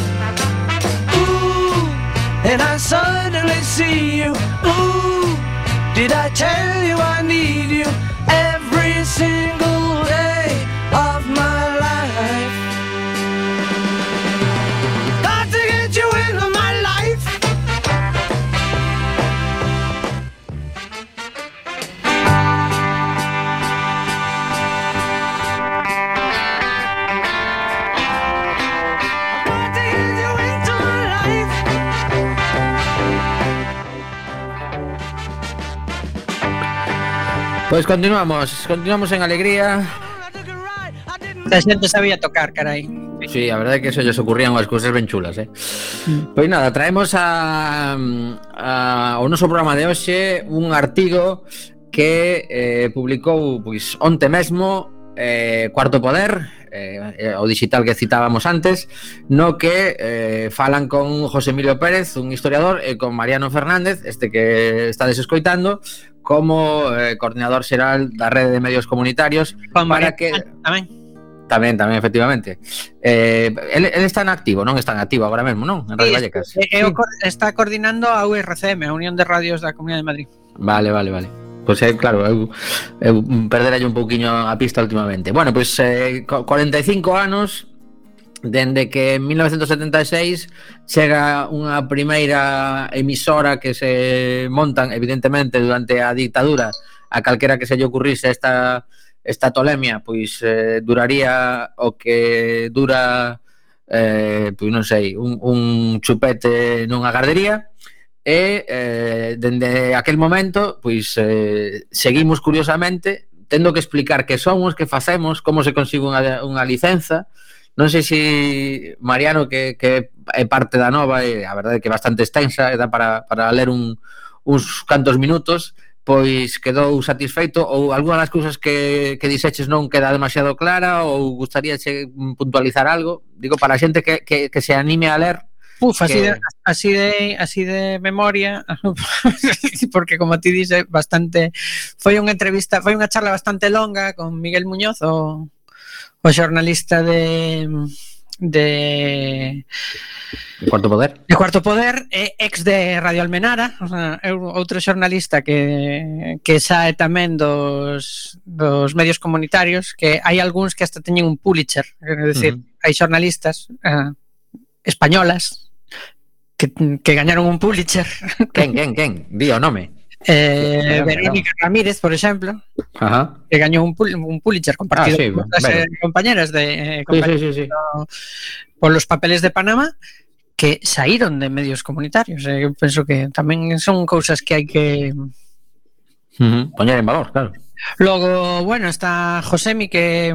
Ooh, and I suddenly see you. Ooh, did I tell you I need you every single Pois continuamos, continuamos en alegría. A xente sabía tocar, carai. Sí, a verdade é que eso lles ocurrían unas cousas ben chulas, eh. Mm. Pois nada, traemos a, a o noso programa de hoxe un artigo que eh, publicou pois onte mesmo eh, Cuarto Poder, eh, eh, o digital que citábamos antes, no que eh, falan con José Emilio Pérez, un historiador, e con Mariano Fernández, este que está escoitando, como eh, coordinador xeral da Rede de Medios Comunitarios Juan para que ah, tamén Tamén, tamén, efectivamente. Eh, el, el está en activo, non está en activo agora mesmo, non? En Radio sí, Vallecas. É, eh, eh, o, está coordinando a URCM, a Unión de Radios da Comunidade de Madrid. Vale, vale, vale. Pois pues, é, eh, claro, eu, eu perderei un pouquiño a pista últimamente. Bueno, pois pues, eh, 45 anos dende que en 1976 chega unha primeira emisora que se montan evidentemente durante a dictadura a calquera que se lle ocurrise esta esta tolemia pois eh, duraría o que dura eh, pois non sei un, un chupete nunha gardería e eh, dende aquel momento pois eh, seguimos curiosamente tendo que explicar que somos, que facemos, como se consigue unha, unha licenza, Non sei se Mariano, que, que é parte da nova, e a verdade é que bastante extensa, e dá para, para ler un, uns cantos minutos, pois quedou satisfeito ou algunha das cousas que, que dixeches non queda demasiado clara ou gustaríache puntualizar algo? Digo, para a xente que, que, que se anime a ler, Puf, así, que... de, así de así de memoria, porque como ti dices, bastante foi unha entrevista, foi unha charla bastante longa con Miguel Muñoz, o o xornalista de de Cuarto Poder. De Cuarto Poder é ex de Radio Almenara, o sea, é outro xornalista que que sae tamén dos dos medios comunitarios, que hai algúns que hasta teñen un Pulitzer, é dicir, uh -huh. hai xornalistas eh, españolas que, que gañaron un Pulitzer. Quen, quen, quen? Di o nome. Eh, Verónica Ramírez, por exemplo, Ajá. que gañou un, pul un Pulitzer compartido ah, sí, con as eh, compañeras de eh, compañeras sí, sí, sí, por los papeles de Panamá que saíron de medios comunitarios. Eh, eu penso que tamén son cousas que hai que uh -huh. poñer en valor, claro. Logo, bueno, está Josemi que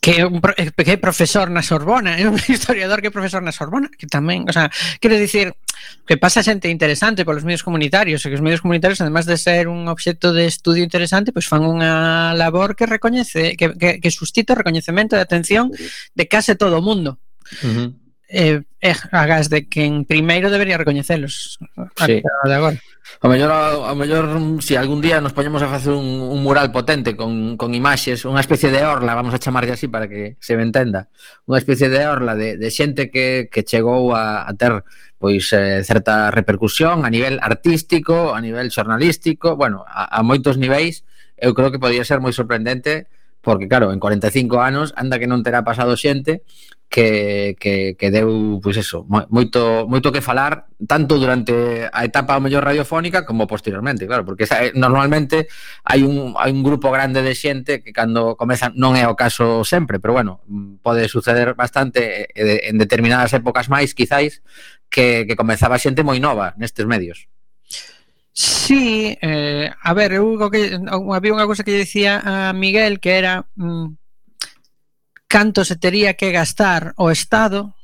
que é un eh, que é profesor na Sorbona, é un historiador que é profesor na Sorbona, que tamén, o sea, quero dicir que pasa xente interesante polos medios comunitarios, e que os medios comunitarios además de ser un obxecto de estudio interesante, pois fan unha labor que recoñece que que, que suscita o recoñecemento e atención de case todo o mundo. Uh -huh eh, eh, agas de que en primeiro debería recoñecelos sí. de agora. O mellor, o mellor se si algún día nos poñemos a facer un, un mural potente con, con imaxes, unha especie de orla, vamos a chamarlle así para que se me entenda, unha especie de orla de, de xente que, que chegou a, a ter pois eh, certa repercusión a nivel artístico, a nivel xornalístico, bueno, a, a moitos niveis, eu creo que podría ser moi sorprendente porque claro, en 45 anos anda que non terá pasado xente que, que, que deu, pois eso, moito, moito que falar tanto durante a etapa mellor radiofónica como posteriormente, claro, porque eh, normalmente hai un, hai un grupo grande de xente que cando comezan non é o caso sempre, pero bueno, pode suceder bastante eh, en determinadas épocas máis, quizáis, que, que comezaba xente moi nova nestes medios. Sí, eh, a ver, eu, que, había unha cousa que lle dicía a ah, Miguel que era mm, canto se tería que gastar o Estado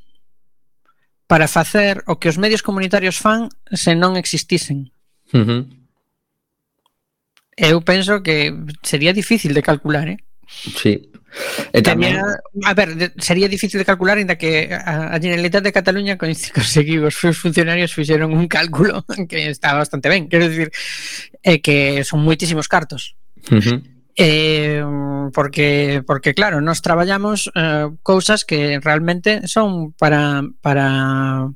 para facer o que os medios comunitarios fan se non existisen. Uh -huh. Eu penso que sería difícil de calcular, eh? Sí. E tamén... Tenía, a ver, sería difícil de calcular ainda que a, a Generalitat de Cataluña conseguiu os seus funcionarios fixeron un cálculo que está bastante ben. Quero dicir eh, que son moitísimos cartos. Uh -huh. Eh, porque porque claro, nós traballamos eh, cousas que realmente son para para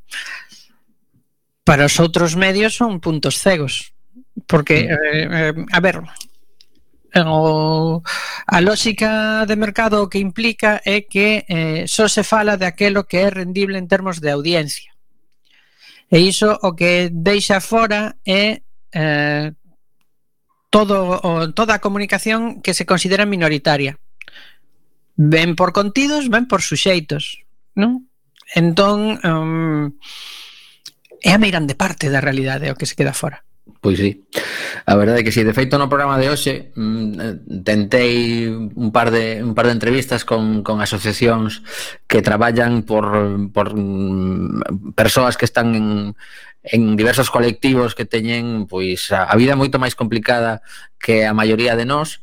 para os outros medios son puntos cegos. Porque, mm. eh, eh, a ver, o, a lógica de mercado o que implica é que eh, só se fala de aquelo que é rendible en termos de audiencia. E iso o que deixa fora é eh, todo, o, toda a comunicación que se considera minoritaria. Ben por contidos, ben por suxeitos. Non? Entón, um, é a meirande parte da realidade o que se queda fora. Pois sí. A verdade é que si, sí. de feito no programa de hoxe mm, eh, tentei un par de un par de entrevistas con con asociacións que traballan por por mm, persoas que están en en diversos colectivos que teñen pois a, a vida moito máis complicada que a maioría de nós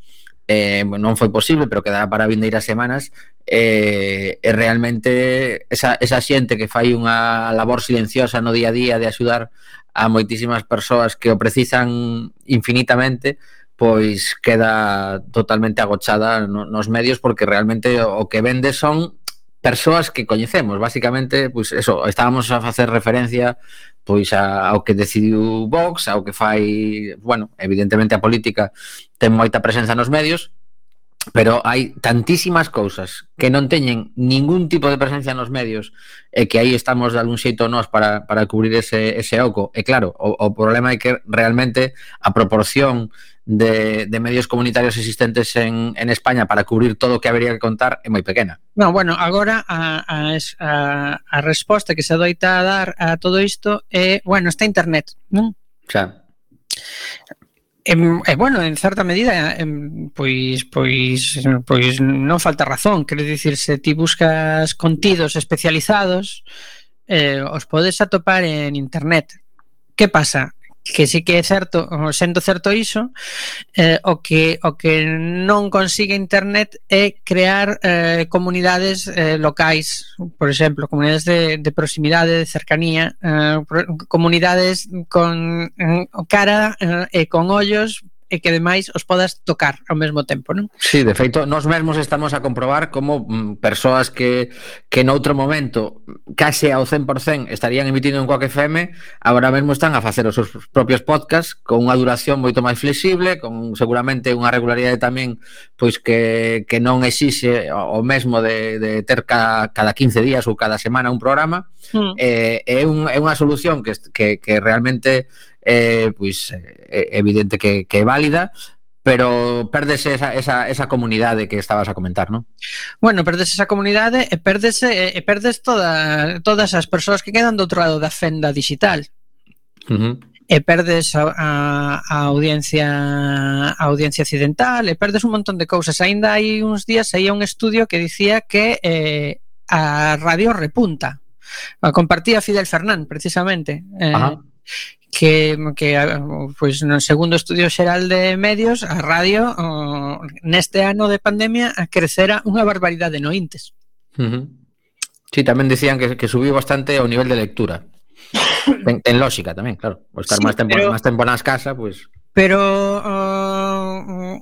eh, non foi posible, pero quedará para vindeiras semanas eh, e realmente esa, esa xente que fai unha labor silenciosa no día a día de axudar a moitísimas persoas que o precisan infinitamente pois queda totalmente agochada nos medios porque realmente o que vende son persoas que coñecemos, basicamente, pois eso, estábamos a facer referencia pois a, ao que decidiu Vox, ao que fai, bueno, evidentemente a política ten moita presenza nos medios, pero hai tantísimas cousas que non teñen ningún tipo de presencia nos medios e que aí estamos de algún xeito nós para, para cubrir ese, ese oco. E claro, o, o problema é que realmente a proporción de, de medios comunitarios existentes en, en España para cubrir todo o que habería que contar é moi pequena. Non, bueno, agora a, a, a, a resposta que se adoita a dar a todo isto é, bueno, está internet, non? Xa. E, e eh, bueno, en certa medida em, pois, pois, pois non falta razón quero dicir, se ti buscas contidos especializados eh, os podes atopar en internet que pasa? que sí que é certo, sendo certo iso, eh, o que o que non consigue internet é crear eh, comunidades eh, locais, por exemplo, comunidades de, de proximidade, de cercanía, eh, comunidades con eh, cara eh, e con ollos e que ademais os podas tocar ao mesmo tempo, non? Sí, de feito, nós mesmos estamos a comprobar como mm, persoas que que noutro momento case ao 100% estarían emitindo en Coaque FM, agora mesmo están a facer os seus propios podcasts con unha duración moito máis flexible, con seguramente unha regularidade tamén pois que, que non exixe o mesmo de, de ter cada, cada 15 días ou cada semana un programa. Mm. Eh, é, un, é unha solución que, que, que realmente eh, pois é eh, evidente que, que é válida, pero perdese esa, esa, esa comunidade que estabas a comentar, non? Bueno, perdese esa comunidade e perdese, e perdes toda, todas as persoas que quedan do outro lado da fenda digital. Uh -huh. E perdes a, a, a audiencia a audiencia occidental, e perdes un montón de cousas. Aínda hai uns días saía un estudio que dicía que eh, a radio repunta. A compartía Fidel Fernán, precisamente. Eh, Ajá que, que pois, no segundo estudio xeral de medios, a radio o, neste ano de pandemia crecera unha barbaridade no intes. Uh -huh. Sí, tamén dicían que, que subiu bastante o nivel de lectura. Ten, ten lógica tamén, claro. O estar sí, máis tempo, pero... máis tempo nas casa, pois... Pues... Pero uh,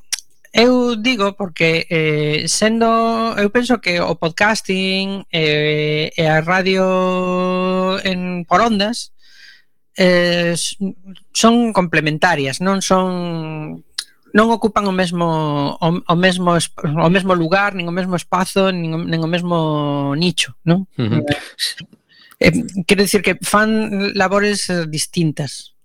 eu digo porque eh, sendo eu penso que o podcasting eh, e a radio en por ondas eh, son complementarias, non son non ocupan o mesmo o, o mesmo o mesmo lugar, nin o mesmo espazo, nin o, nin o mesmo nicho, non? Uh eh, -huh. eh, quero dicir que fan labores eh, distintas.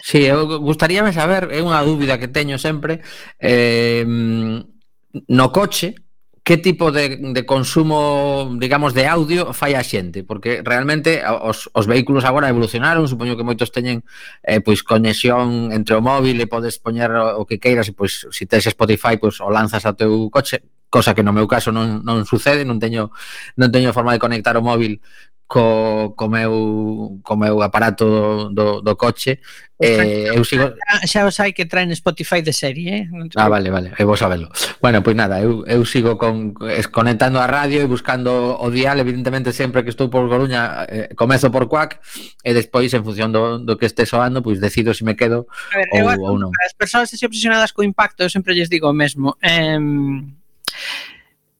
Si, sí, eu gustaríame saber, é unha dúbida que teño sempre, eh, no coche, que tipo de, de consumo, digamos, de audio fai a xente? Porque realmente os, os vehículos agora evolucionaron, supoño que moitos teñen eh, pois conexión entre o móvil e podes poñer o, o que queiras e pois se tes Spotify, pois o lanzas ao teu coche, cosa que no meu caso non, non sucede, non teño non teño forma de conectar o móvil co, co, meu, co meu aparato do, do, do coche eh, eu sigo... Xa os hai que traen Spotify de serie eh? Ah, vale, vale, eu vou sabelo. Bueno, pois nada, eu, eu sigo con, conectando a radio e buscando o dial Evidentemente sempre que estou por Coruña eh, Comezo por Cuac E despois en función do, do que este soando Pois decido se si me quedo a ver, ou, eu, ou non. As persoas así obsesionadas co impacto Eu sempre lles digo o mesmo. Eh,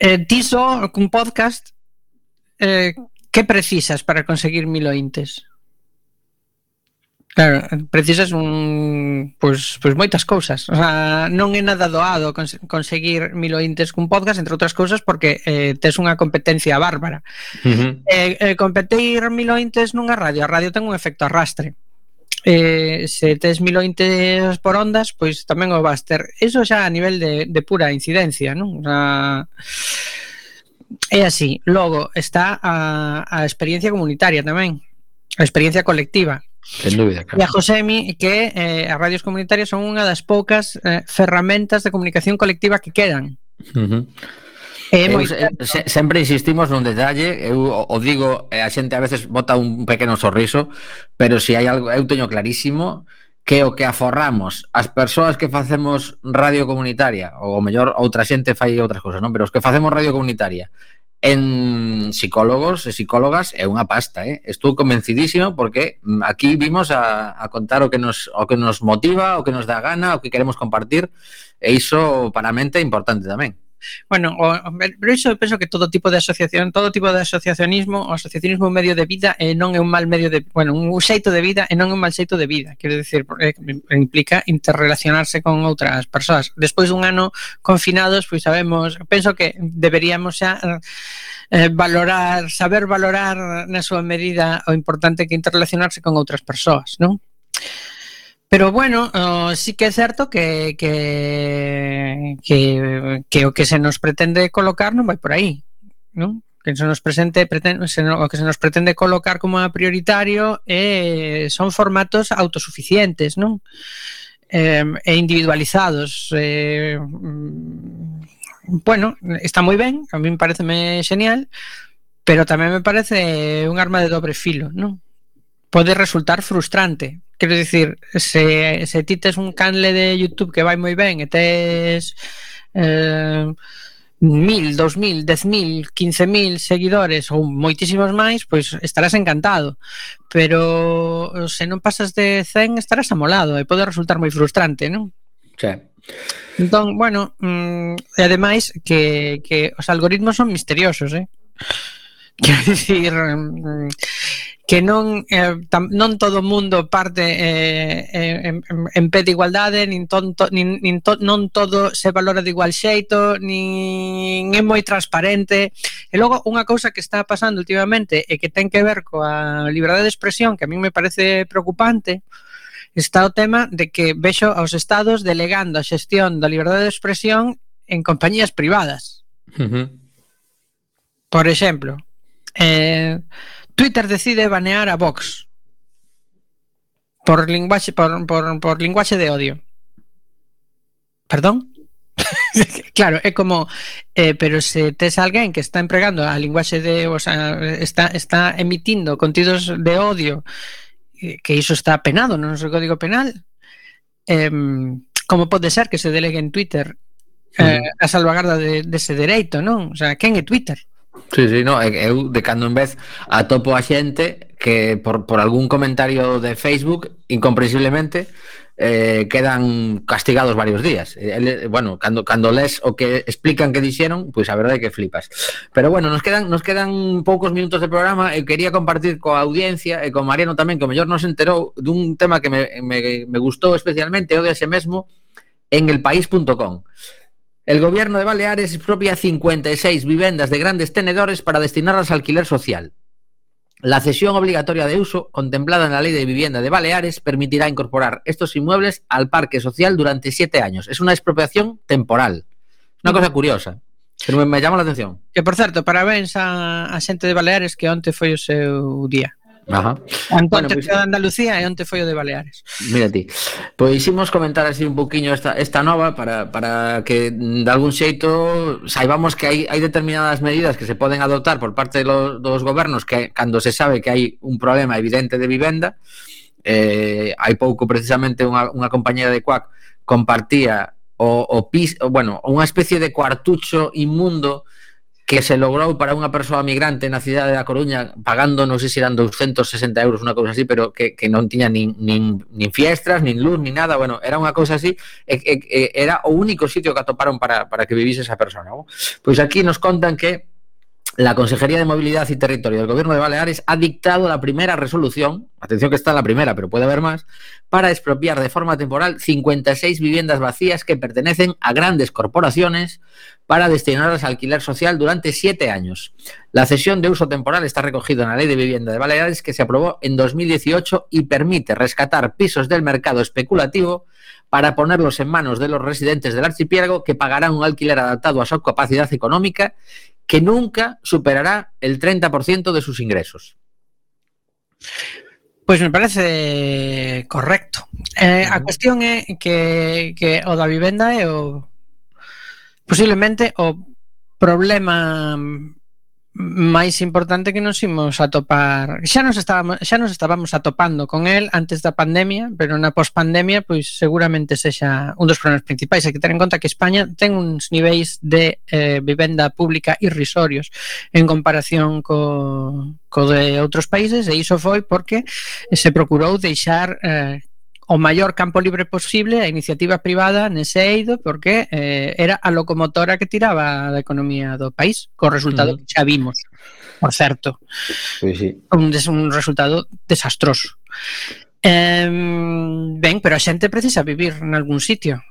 eh, Ti só cun podcast eh, Que precisas para conseguir mil ointes? Claro, precisas un pois, pois moitas cousas. O sea, non é nada doado cons conseguir mil ointes cun podcast, entre outras cousas, porque eh, tes unha competencia bárbara. Uh -huh. eh, eh, competir mil ointes nunha radio. A radio ten un efecto arrastre. Eh, se tes mil ointes por ondas, pois tamén o vas ter. Eso xa a nivel de, de pura incidencia, non? O sea, é así. Logo, está a, a experiencia comunitaria tamén, a experiencia colectiva. Sen dúbida, claro. E a Josemi que eh, as radios comunitarias son unha das poucas eh, ferramentas de comunicación colectiva que quedan. Uh -huh. É moi eu, se, sempre insistimos nun detalle, eu o digo, eh, a xente a veces bota un pequeno sorriso, pero se hai algo, eu teño clarísimo que o que aforramos as persoas que facemos radio comunitaria, ou mellor outra xente fai outras cousas, non? Pero os que facemos radio comunitaria en psicólogos e psicólogas é unha pasta, eh? Estou convencidísimo porque aquí vimos a, a contar o que nos o que nos motiva, o que nos dá gana, o que queremos compartir, e iso para a mente é importante tamén. Bueno, o, pero iso eu penso que todo tipo de asociación, todo tipo de asociacionismo, o asociacionismo é un medio de vida e non é un mal medio de, bueno, un xeito de vida e non é un mal xeito de vida, quero dicir, eh, implica interrelacionarse con outras persoas. Despois dun ano confinados, pois sabemos, penso que deberíamos xa eh, eh valorar, saber valorar na súa medida o importante que interrelacionarse con outras persoas, non? Pero bueno, oh, sí que é certo que, que, que, que o que se nos pretende colocar non vai por aí, non? Que se nos presente pretende, se no, o que se nos pretende colocar como prioritario eh, son formatos autosuficientes, non? Eh, e individualizados. Eh, mm, bueno, está moi ben, a min pareceme genial, pero tamén me parece un arma de dobre filo, non? Pode resultar frustrante, Quero dicir, se, se ti tes un canle de YouTube que vai moi ben e tes eh, mil, dos mil, dez mil, quince mil seguidores ou moitísimos máis, pois estarás encantado. Pero se non pasas de 100 estarás amolado e pode resultar moi frustrante, non? Sí. Entón, bueno, mm, e ademais que, que os algoritmos son misteriosos, eh? Quero dicir mm, que non eh, tam, non todo o mundo parte eh, eh en, en pé de igualdade, nin, tonto, nin, nin to, non todo se valora de igual xeito, nin é moi transparente. E logo unha cousa que está pasando últimamente e que ten que ver coa liberdade de expresión, que a mí me parece preocupante, está o tema de que vexo aos estados delegando a xestión da liberdade de expresión en compañías privadas. Uh -huh. Por exemplo, Eh, Twitter decide banear a Vox por linguaxe por, por, por linguaxe de odio. Perdón? claro, é como eh, pero se tes alguén que está empregando a linguaxe de, o sea, está está emitindo contidos de odio eh, que iso está penado no noso código penal. Eh, como pode ser que se delegue en Twitter eh, a salvaguarda de, dese de dereito, non? O sea, quen é Twitter? Sí, sí, no, eh, eu de cando en vez atopo a xente que por, por algún comentario de Facebook, incomprensiblemente, eh, quedan castigados varios días. El, bueno, cando, cando les o que explican que dixeron, pois pues a verdade é que flipas. Pero bueno, nos quedan nos quedan poucos minutos de programa, e quería compartir coa audiencia e con Mariano tamén, que o mellor nos enterou dun tema que me, me, me gustou especialmente, o de ese mesmo, en elpaís.com. El gobierno de Baleares expropia 56 vivendas de grandes tenedores para destinarlas a alquiler social. La cesión obligatoria de uso, contemplada en la Ley de Vivienda de Baleares, permitirá incorporar estos inmuebles al parque social durante siete años. Es una expropiación temporal. Una cosa curiosa. Pero me, me llama a atención. Que por certo, parabéns a, a xente de Baleares que onte foi o seu día. Ajá. Antón bueno, pois... de Andalucía e onte foi o de Baleares. Mira ti. Pois imos comentar así un poquinho esta, esta nova para, para que mm, de algún xeito saibamos que hai, hai determinadas medidas que se poden adoptar por parte lo, dos gobernos que cando se sabe que hai un problema evidente de vivenda eh, hai pouco precisamente unha, unha compañera de CUAC compartía o, o pis, o, bueno, unha especie de cuartucho inmundo que se logrou para unha persoa migrante na cidade da Coruña pagando, non sei se eran 260 euros, unha cousa así, pero que, que non tiña nin, nin, nin fiestras, nin luz, nin nada, bueno, era unha cousa así, e, e, e era o único sitio que atoparon para, para que vivise esa persona. ¿no? Pois aquí nos contan que la Consejería de Movilidad y Territorio del Gobierno de Baleares ha dictado la primera resolución, atención que está la primera, pero puede haber más, para expropiar de forma temporal 56 viviendas vacías que pertenecen a grandes corporaciones para destinarlas a alquiler social durante siete años. La cesión de uso temporal está recogida en la Ley de Vivienda de Baleares que se aprobó en 2018 y permite rescatar pisos del mercado especulativo para ponerlos en manos de los residentes del archipiélago que pagarán un alquiler adaptado a su capacidad económica que nunca superará el 30% de sus ingresos. Pois me parece correcto. Eh, a cuestión é que, que o da vivenda é o posiblemente o problema máis importante que nos imos atopar. Xa nos estábamos xa nos estábamos atopando con el antes da pandemia, pero na pospandemia pois seguramente sexa un dos problemas principais, hai que ter en conta que España ten uns niveis de eh, vivenda pública irrisorios en comparación co co de outros países e iso foi porque se procurou deixar eh, o maior campo libre posible a iniciativa privada nese eido porque eh, era a locomotora que tiraba da economía do país co resultado uh -huh. que xa vimos por certo pues sí. un, des, un resultado desastroso eh, ben, pero a xente precisa vivir en algún sitio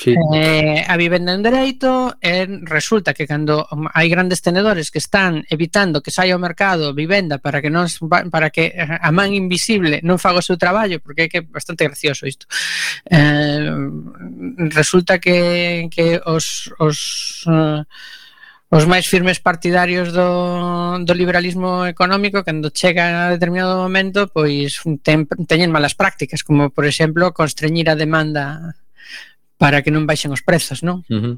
Sí. Eh, vivenda en dereito e resulta que cando hai grandes tenedores que están evitando que saia ao mercado vivenda para que non para que a man invisible non faga o seu traballo, porque é que é bastante gracioso isto. Eh, resulta que que os os uh, os máis firmes partidarios do, do liberalismo económico cando chega a determinado momento pois ten, teñen malas prácticas como por exemplo constreñir a demanda para que non baixen os prezos, non? Uh -huh.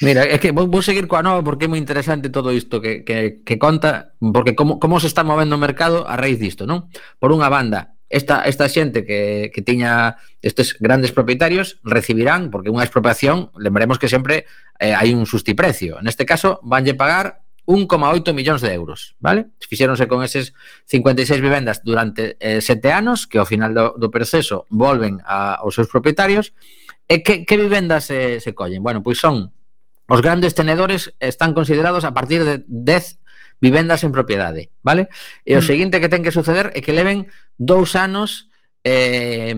Mira, é que vou, vou seguir coa nova porque é moi interesante todo isto que, que, que conta, porque como, como se está movendo o mercado a raíz disto, non? Por unha banda, esta, esta xente que, que tiña estes grandes propietarios recibirán, porque unha expropiación, lembremos que sempre eh, hai un sustiprecio. Neste caso, vanlle pagar 1,8 millóns de euros, vale? Fixéronse con eses 56 vivendas durante eh, sete anos, que ao final do, do proceso volven a, aos seus propietarios, E que, que vivendas se, se collen? Bueno, pois son os grandes tenedores están considerados a partir de 10 vivendas en propiedade, vale? E o mm. seguinte que ten que suceder é que leven dous anos eh,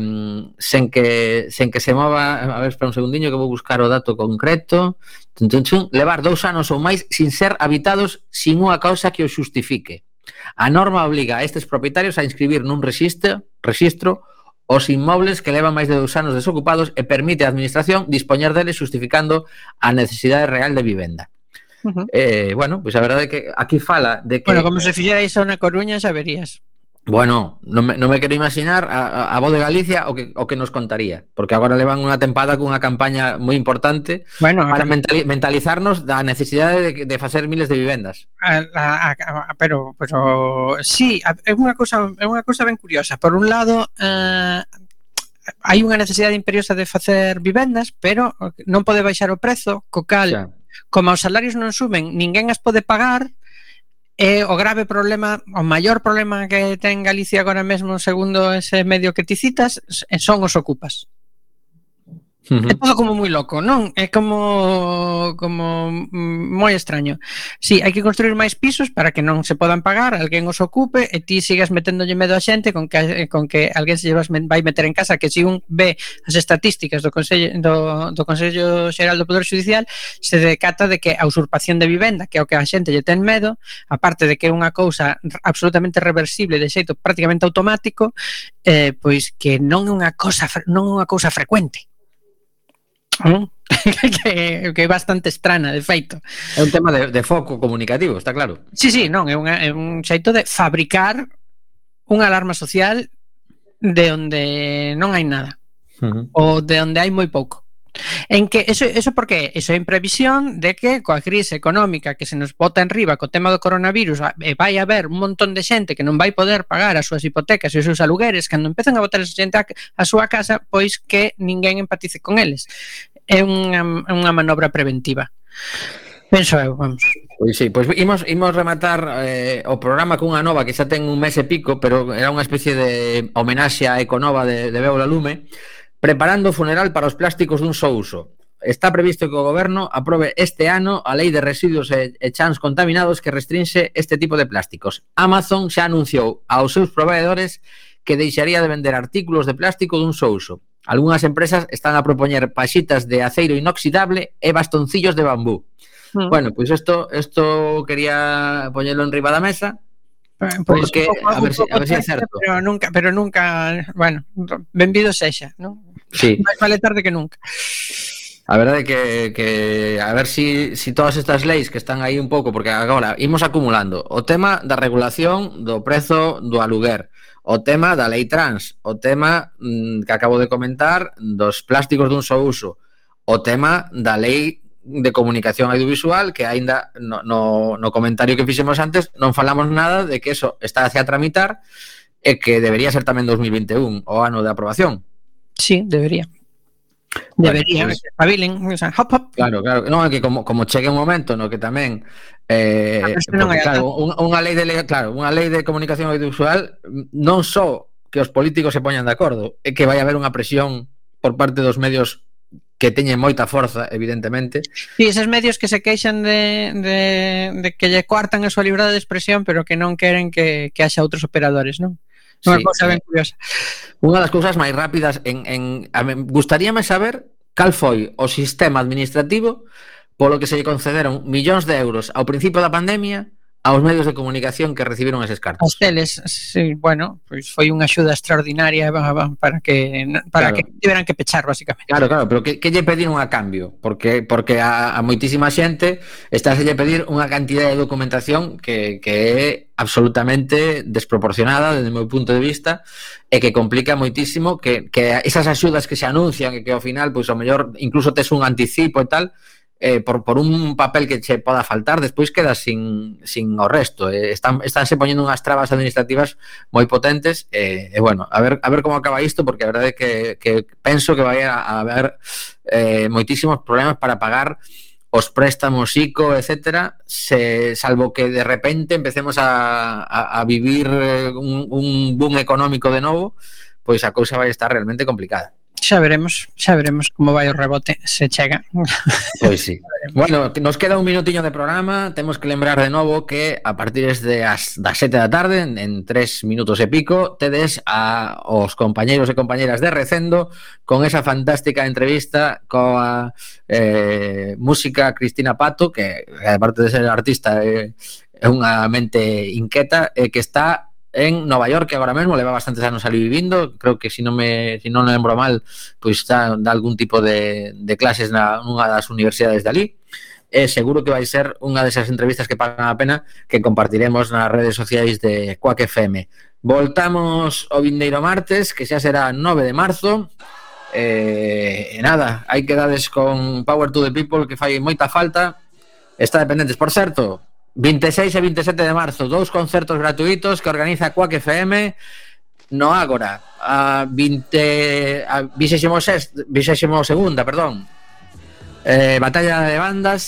sen, que, sen que se mova a ver, espera un segundiño que vou buscar o dato concreto tun, tun, tun, levar dous anos ou máis sin ser habitados sin unha causa que o xustifique a norma obliga a estes propietarios a inscribir nun registro, registro os inmobles que levan máis de dous anos desocupados e permite a administración dispoñer deles justificando a necesidade real de vivenda. Uh -huh. eh, bueno, pois pues a verdade é que aquí fala de que... Bueno, como se fixera iso na Coruña, xa verías. Bueno, non me, non me quero imaginar a, a voz de Galicia o que, o que nos contaría Porque agora levan unha tempada cunha campaña moi importante bueno, Para mentali, mentalizarnos da necesidade de, de facer miles de vivendas a, a, a, Pero, pero sí, é unha cousa, é unha cousa ben curiosa Por un lado, eh, hai unha necesidade imperiosa de facer vivendas Pero non pode baixar o prezo, co cal, xa. como os salarios non suben, ninguén as pode pagar É o grave problema, o maior problema que ten Galicia agora mesmo, segundo ese medio que ti citas, son os ocupas. Uh -huh. É todo como moi loco, non? É como como moi extraño. Si, sí, hai que construir máis pisos para que non se podan pagar, alguén os ocupe e ti sigas meténdolle medo a xente con que con que alguén se llevas vai meter en casa, que si un ve as estatísticas do Consello do do Consello Xeral do Poder Judicial, se decata de que a usurpación de vivenda, que é o que a xente lle ten medo, aparte de que é unha cousa absolutamente reversible de xeito prácticamente automático, eh, pois que non é unha cousa non é unha cousa frecuente ¿Eh? que, que é bastante estrana, de feito. É un tema de, de foco comunicativo, está claro. Sí, sí, non, é, unha, é un xeito de fabricar unha alarma social de onde non hai nada. Uh -huh. Ou de onde hai moi pouco. En que eso, eso porque eso é imprevisión de que coa crise económica que se nos bota en riba co tema do coronavirus e vai haber un montón de xente que non vai poder pagar as súas hipotecas e os seus alugueres cando empezan a botar esa xente a, a súa casa pois que ninguén empatice con eles. É unha, unha manobra preventiva. Penso eu, vamos. Pois sí, pois imos, imos rematar eh, o programa cunha nova que xa ten un mes e pico pero era unha especie de homenaxe a Econova de, de Beola Lume preparando o funeral para os plásticos dun só uso. Está previsto que o goberno aprobe este ano a Lei de Residuos e, e Chans Contaminados que restrinxe este tipo de plásticos. Amazon xa anunciou aos seus proveedores que deixaría de vender artículos de plástico dun só uso. Algunhas empresas están a propoñer paxitas de aceiro inoxidable e bastoncillos de bambú. Mm. Bueno, pois pues isto isto quería poñelo en riba da mesa eh, pois porque poco, a ver si a ver si é certo. Pero nunca, pero nunca, bueno, benvido sexa, ¿no? Sí. Máis vale tarde que nunca. A verdade é que, que a ver si, si todas estas leis que están aí un pouco, porque agora imos acumulando. O tema da regulación do prezo do aluguer, o tema da lei trans, o tema mmm, que acabo de comentar dos plásticos dun só uso, o tema da lei de comunicación audiovisual que aínda no, no, no comentario que fixemos antes non falamos nada de que eso está hacia tramitar e que debería ser tamén 2021 o ano de aprobación. Sí, debería. Debería, bueno, pues, o sea, hop, hop. Claro, claro, non é que como, como chegue un momento no que tamén eh, porque, claro, un, unha lei de claro, unha lei de comunicación audiovisual non só que os políticos se poñan de acordo, é que vai haber unha presión por parte dos medios que teñen moita forza, evidentemente. Sí, esos medios que se queixan de, de, de que lle coartan a súa liberdade de expresión, pero que non queren que, que haxa outros operadores, non? Unha sí, cosa ben curiosa. Unha das cousas máis rápidas en, en a me gustaríame saber cal foi o sistema administrativo polo que se lle concederon millóns de euros ao principio da pandemia aos medios de comunicación que recibiron eses cartos. As teles, sí, bueno, pois foi unha axuda extraordinaria para que para claro. que tiveran que pechar basicamente. Claro, claro, pero que que lle pediron a cambio? Porque porque a, a moitísima xente está a pedir unha cantidad de documentación que que é absolutamente desproporcionada desde o meu punto de vista e que complica moitísimo que, que esas axudas que se anuncian e que ao final, pois ao mellor incluso tes un anticipo e tal, eh, por, por un papel que che poda faltar, despois quedas sin, sin o resto. Eh, están, estánse poñendo unhas trabas administrativas moi potentes eh, e, eh, eh, bueno, a ver, a ver como acaba isto, porque a verdade é que, que penso que vai a haber eh, moitísimos problemas para pagar os préstamos ICO, etcétera, se, salvo que de repente empecemos a, a, a vivir eh, un, un boom económico de novo, pois a cousa vai estar realmente complicada xa veremos, xa veremos como vai o rebote se chega. Pois sí. bueno, nos queda un minutiño de programa, temos que lembrar de novo que a partir de as das 7 da tarde, en 3 minutos e pico, tedes a os compañeiros e compañeras de Recendo con esa fantástica entrevista coa eh, música Cristina Pato, que aparte de ser artista é, é unha mente inquieta, e que está en Nova York, que agora mesmo leva bastantes anos ali vivindo, creo que se si non me si non lembro mal, pois está dá algún tipo de, de clases na nunha das universidades dali. E eh, seguro que vai ser unha desas entrevistas que pagan a pena que compartiremos nas redes sociais de Quack FM. Voltamos o vindeiro martes, que xa será 9 de marzo. Eh, e nada, hai quedades con Power to the People que fai moita falta. Está dependentes, por certo, 26 e 27 de marzo, dous concertos gratuitos que organiza Quack FM no Ágora, a 20 a 26 segunda, perdón. Eh, batalla de bandas